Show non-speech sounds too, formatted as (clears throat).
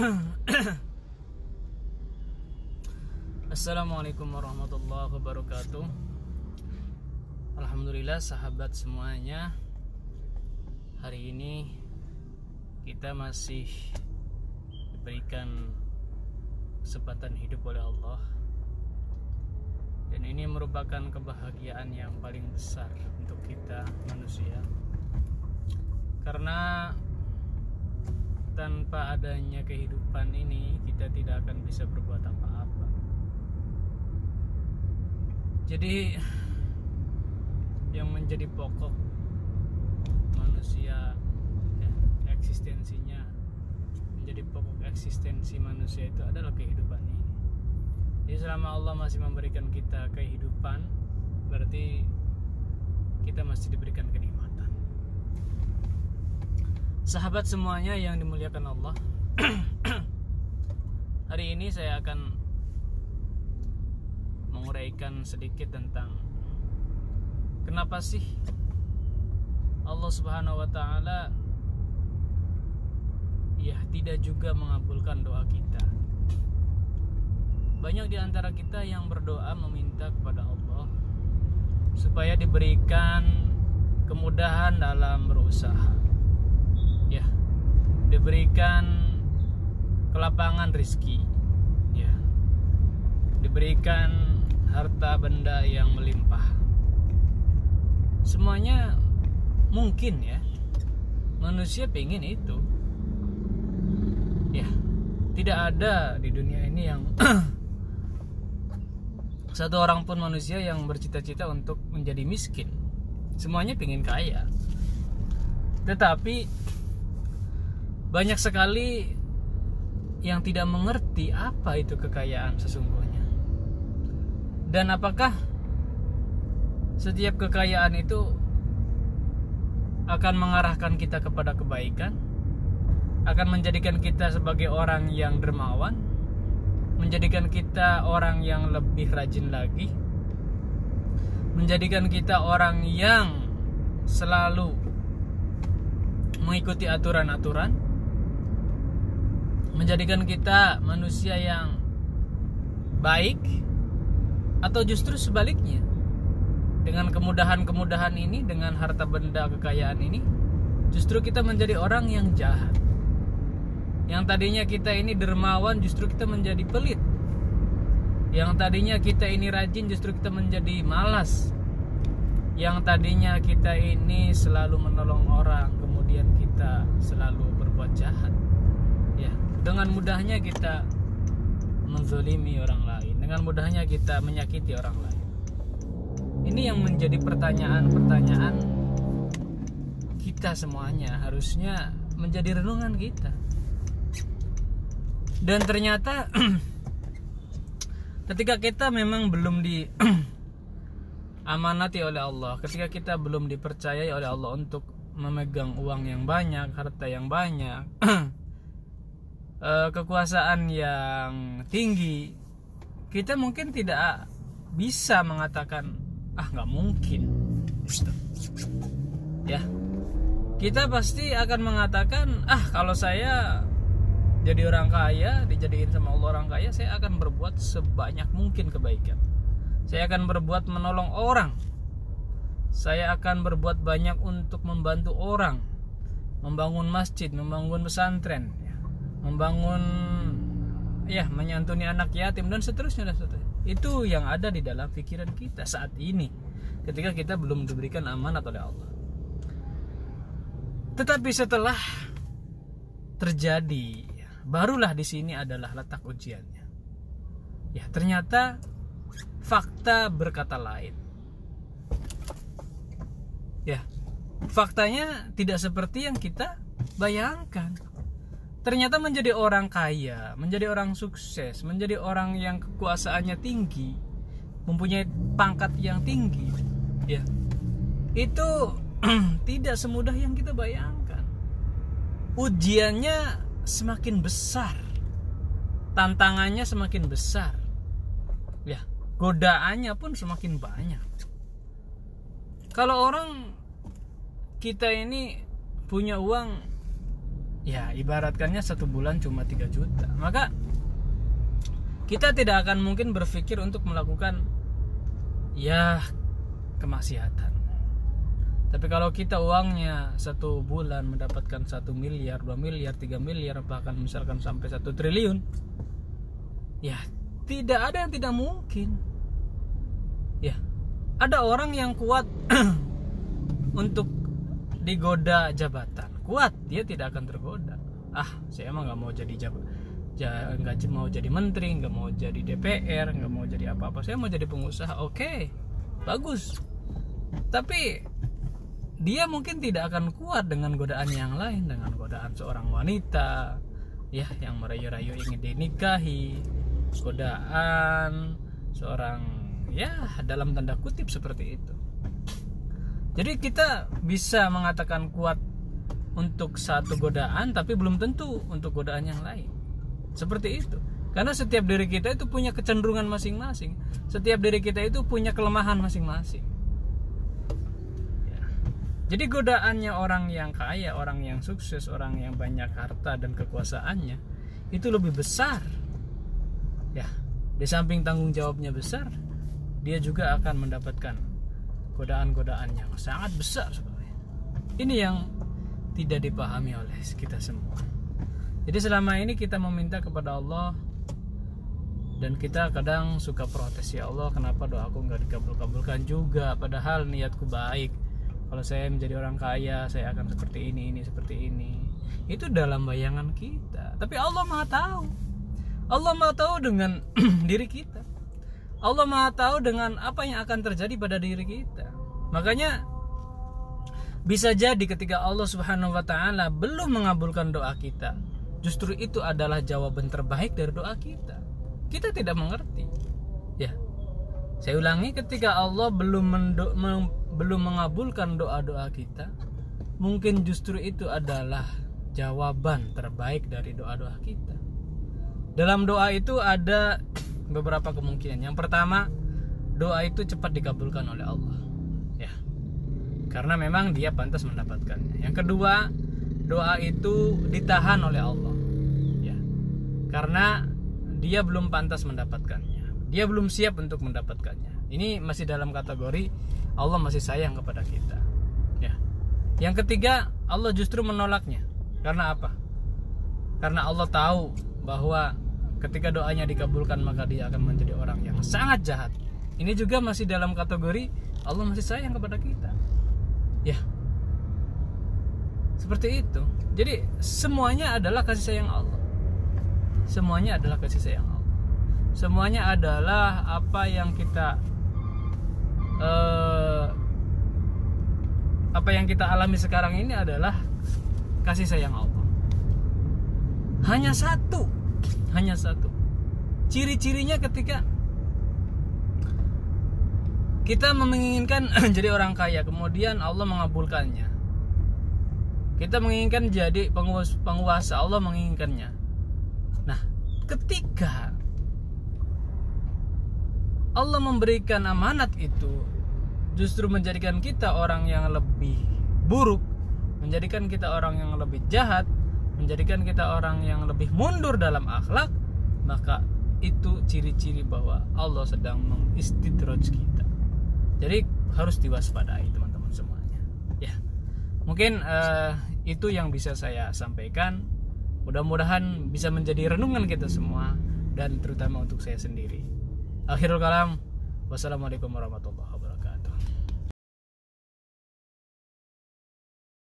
(coughs) Assalamualaikum warahmatullahi wabarakatuh. Alhamdulillah sahabat semuanya. Hari ini kita masih diberikan kesempatan hidup oleh Allah. Dan ini merupakan kebahagiaan yang paling besar untuk kita manusia. Karena tanpa adanya kehidupan ini kita tidak akan bisa berbuat apa-apa. Jadi yang menjadi pokok manusia ya, eksistensinya menjadi pokok eksistensi manusia itu adalah kehidupan ini. Jadi selama Allah masih memberikan kita kehidupan berarti kita masih diberikan kenikmatan sahabat semuanya yang dimuliakan Allah. (clears throat) Hari ini saya akan menguraikan sedikit tentang kenapa sih Allah Subhanahu wa taala ya tidak juga mengabulkan doa kita. Banyak di antara kita yang berdoa meminta kepada Allah supaya diberikan kemudahan dalam berusaha diberikan kelapangan rizki ya. Diberikan harta benda yang melimpah. Semuanya mungkin ya. Manusia pengen itu. Ya tidak ada di dunia ini yang (clears throat) satu orang pun manusia yang bercita-cita untuk menjadi miskin. Semuanya pengen kaya. Tetapi banyak sekali yang tidak mengerti apa itu kekayaan sesungguhnya. Dan apakah setiap kekayaan itu akan mengarahkan kita kepada kebaikan? Akan menjadikan kita sebagai orang yang dermawan? Menjadikan kita orang yang lebih rajin lagi? Menjadikan kita orang yang selalu mengikuti aturan-aturan? Menjadikan kita manusia yang baik atau justru sebaliknya? Dengan kemudahan-kemudahan ini dengan harta benda kekayaan ini justru kita menjadi orang yang jahat. Yang tadinya kita ini dermawan justru kita menjadi pelit. Yang tadinya kita ini rajin justru kita menjadi malas. Yang tadinya kita ini selalu menolong orang kemudian kita selalu berbuat jahat dengan mudahnya kita menzolimi orang lain. Dengan mudahnya kita menyakiti orang lain. Ini yang menjadi pertanyaan-pertanyaan kita semuanya. Harusnya menjadi renungan kita. Dan ternyata (clears throat) ketika kita memang belum di (clears throat) amanati oleh Allah ketika kita belum dipercayai oleh Allah untuk memegang uang yang banyak harta yang banyak (clears throat) uh, kekuasaan yang tinggi kita mungkin tidak bisa mengatakan ah nggak mungkin. Ya. Kita pasti akan mengatakan ah kalau saya jadi orang kaya dijadiin sama Allah orang kaya saya akan berbuat sebanyak mungkin kebaikan. Saya akan berbuat menolong orang. Saya akan berbuat banyak untuk membantu orang. Membangun masjid membangun pesantren membangun ya menyantuni anak yatim dan seterusnya dan seterusnya. Itu yang ada di dalam pikiran kita saat ini ketika kita belum diberikan amanat oleh Allah. Tetapi setelah terjadi barulah di sini adalah letak ujiannya. Ya ternyata fakta berkata lain. Ya faktanya tidak seperti yang kita bayangkan ternyata menjadi orang kaya, menjadi orang sukses, menjadi orang yang kekuasaannya tinggi, mempunyai pangkat yang tinggi, ya itu (clears throat) tidak semudah yang kita bayangkan. Ujiannya semakin besar, tantangannya semakin besar, ya godaannya pun semakin banyak. Kalau orang kita ini punya uang ya ibaratkannya satu bulan cuma 3 juta. Maka kita tidak akan mungkin berpikir untuk melakukan ya kemaksiatan. Tapi kalau kita uangnya satu bulan mendapatkan satu miliar, dua miliar, tiga miliar, bahkan misalkan sampai satu triliun, ya tidak ada yang tidak mungkin. Ya, ada orang yang kuat (clears throat) untuk digoda jabatan, kuat dia tidak akan tergoda. Ah, saya emang nggak mau jadi jabat, nggak mau jadi menteri, nggak mau jadi DPR, nggak mau jadi apa-apa. Saya mau jadi pengusaha. Oke, okay, bagus. Tapi dia mungkin tidak akan kuat dengan godaan yang lain dengan godaan seorang wanita ya yang merayu-rayu ingin dinikahi godaan seorang ya dalam tanda kutip seperti itu jadi kita bisa mengatakan kuat untuk satu godaan tapi belum tentu untuk godaan yang lain seperti itu karena setiap diri kita itu punya kecenderungan masing-masing setiap diri kita itu punya kelemahan masing-masing jadi godaannya orang yang kaya, orang yang sukses, orang yang banyak harta dan kekuasaannya itu lebih besar. Ya, di samping tanggung jawabnya besar, dia juga akan mendapatkan godaan-godaan yang sangat besar sebenarnya. Ini yang tidak dipahami oleh kita semua. Jadi selama ini kita meminta kepada Allah dan kita kadang suka protes ya Allah kenapa doaku nggak dikabul-kabulkan juga? Padahal niatku baik. Kalau saya menjadi orang kaya saya akan seperti ini ini seperti ini. Itu dalam bayangan kita. Tapi Allah maha tahu. Allah maha tahu dengan (clears throat) diri kita. Allah maha tahu dengan apa yang akan terjadi pada diri kita. Makanya bisa jadi ketika Allah Subhanahu wa taala belum mengabulkan doa kita justru itu adalah jawaban terbaik dari doa kita kita tidak mengerti ya saya ulangi ketika Allah belum mendo, belum mengabulkan doa-doa kita, mungkin justru itu adalah jawaban terbaik dari doa-doa kita. Dalam doa itu ada beberapa kemungkinan. Yang pertama, doa itu cepat dikabulkan oleh Allah. Karena memang dia pantas mendapatkannya. Yang kedua, doa itu ditahan oleh Allah. Ya. Karena dia belum pantas mendapatkannya. Dia belum siap untuk mendapatkannya. Ini masih dalam kategori Allah masih sayang kepada kita. Ya. Yang ketiga Allah justru menolaknya. Karena apa? Karena Allah tahu bahwa ketika doanya dikabulkan maka dia akan menjadi orang yang sangat jahat. Ini juga masih dalam kategori Allah masih sayang kepada kita ya. Seperti itu. Jadi semuanya adalah kasih sayang Allah. Semuanya adalah kasih sayang Allah. Semuanya adalah apa yang kita uh, apa yang kita alami sekarang ini adalah kasih sayang Allah. Hanya satu. Hanya satu. Ciri-cirinya ketika kita menginginkan (clears throat) jadi orang kaya kemudian Allah mengabulkannya kita menginginkan jadi penguasa Allah menginginkannya nah ketika Allah memberikan amanat itu justru menjadikan kita orang yang lebih buruk, menjadikan kita orang yang lebih jahat, menjadikan kita orang yang lebih mundur dalam akhlak, maka itu ciri-ciri bahwa Allah sedang mengistidraj kita. Jadi harus diwaspadai teman-teman semuanya. Ya. Mungkin uh, itu yang bisa saya sampaikan. Mudah-mudahan bisa menjadi renungan kita semua dan terutama untuk saya sendiri. Akhirul kalam. Wassalamualaikum warahmatullahi wabarakatuh.